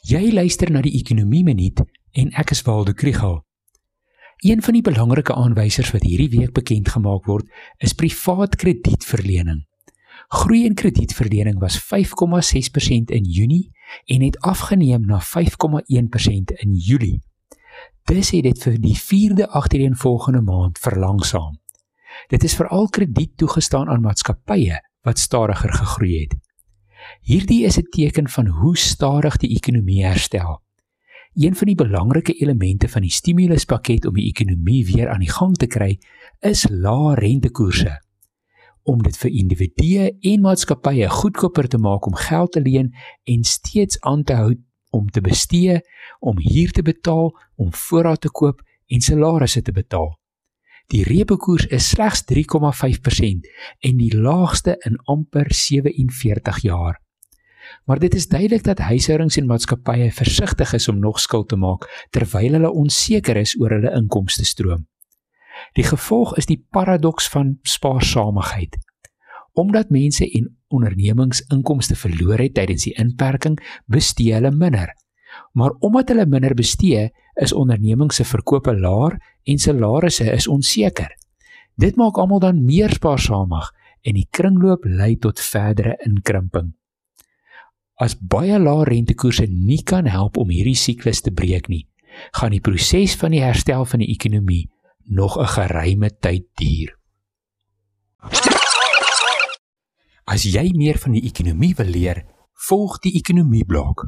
Jy luister na die Ekonomie Minuut en ek is Waldo Krugel. Een van die belangrike aanwysers wat hierdie week bekend gemaak word, is privaat kredietverlening. Groei in kredietverlening was 5,6% in Junie en het afgeneem na 5,1% in Julie. Dis het dit vir die 4de agtereenvolgende maand verlangsaam. Dit is veral krediet toegestaan aan maatskappye wat stadiger gegroei het. Hierdie is 'n teken van hoe stadig die ekonomie herstel. Een van die belangrike elemente van die stimuluspakket om die ekonomie weer aan die gang te kry, is lae rentekoerse. Om dit vir individue en maatskappye goedkoper te maak om geld te leen en steeds aan te hou om te bestee, om huur te betaal, om voorraad te koop en salarisse te betaal. Die reepekoers is slegs 3,5% en die laagste in amper 47 jaar. Maar dit is duidelik dat huishoudings en maatskappye versigtig is om nog skuld te maak terwyl hulle onseker is oor hulle inkomste stroom. Die gevolg is die paradoks van spaarsamigheid. Omdat mense en ondernemings inkomste verloor het tydens die inperking, bestee hulle minder. Maar omdat hulle minder bestee, is ondernemings se verkope laer en salarisse is onseker. Dit maak almal dan meer spaarsamig en die kringloop lei tot verdere inkrimping. As baie lae rentekoerse nie kan help om hierdie siklus te breek nie, gaan die proses van die herstel van die ekonomie nog 'n geruime tyd duur. As jy meer van die ekonomie wil leer, volg die ekonomie blok.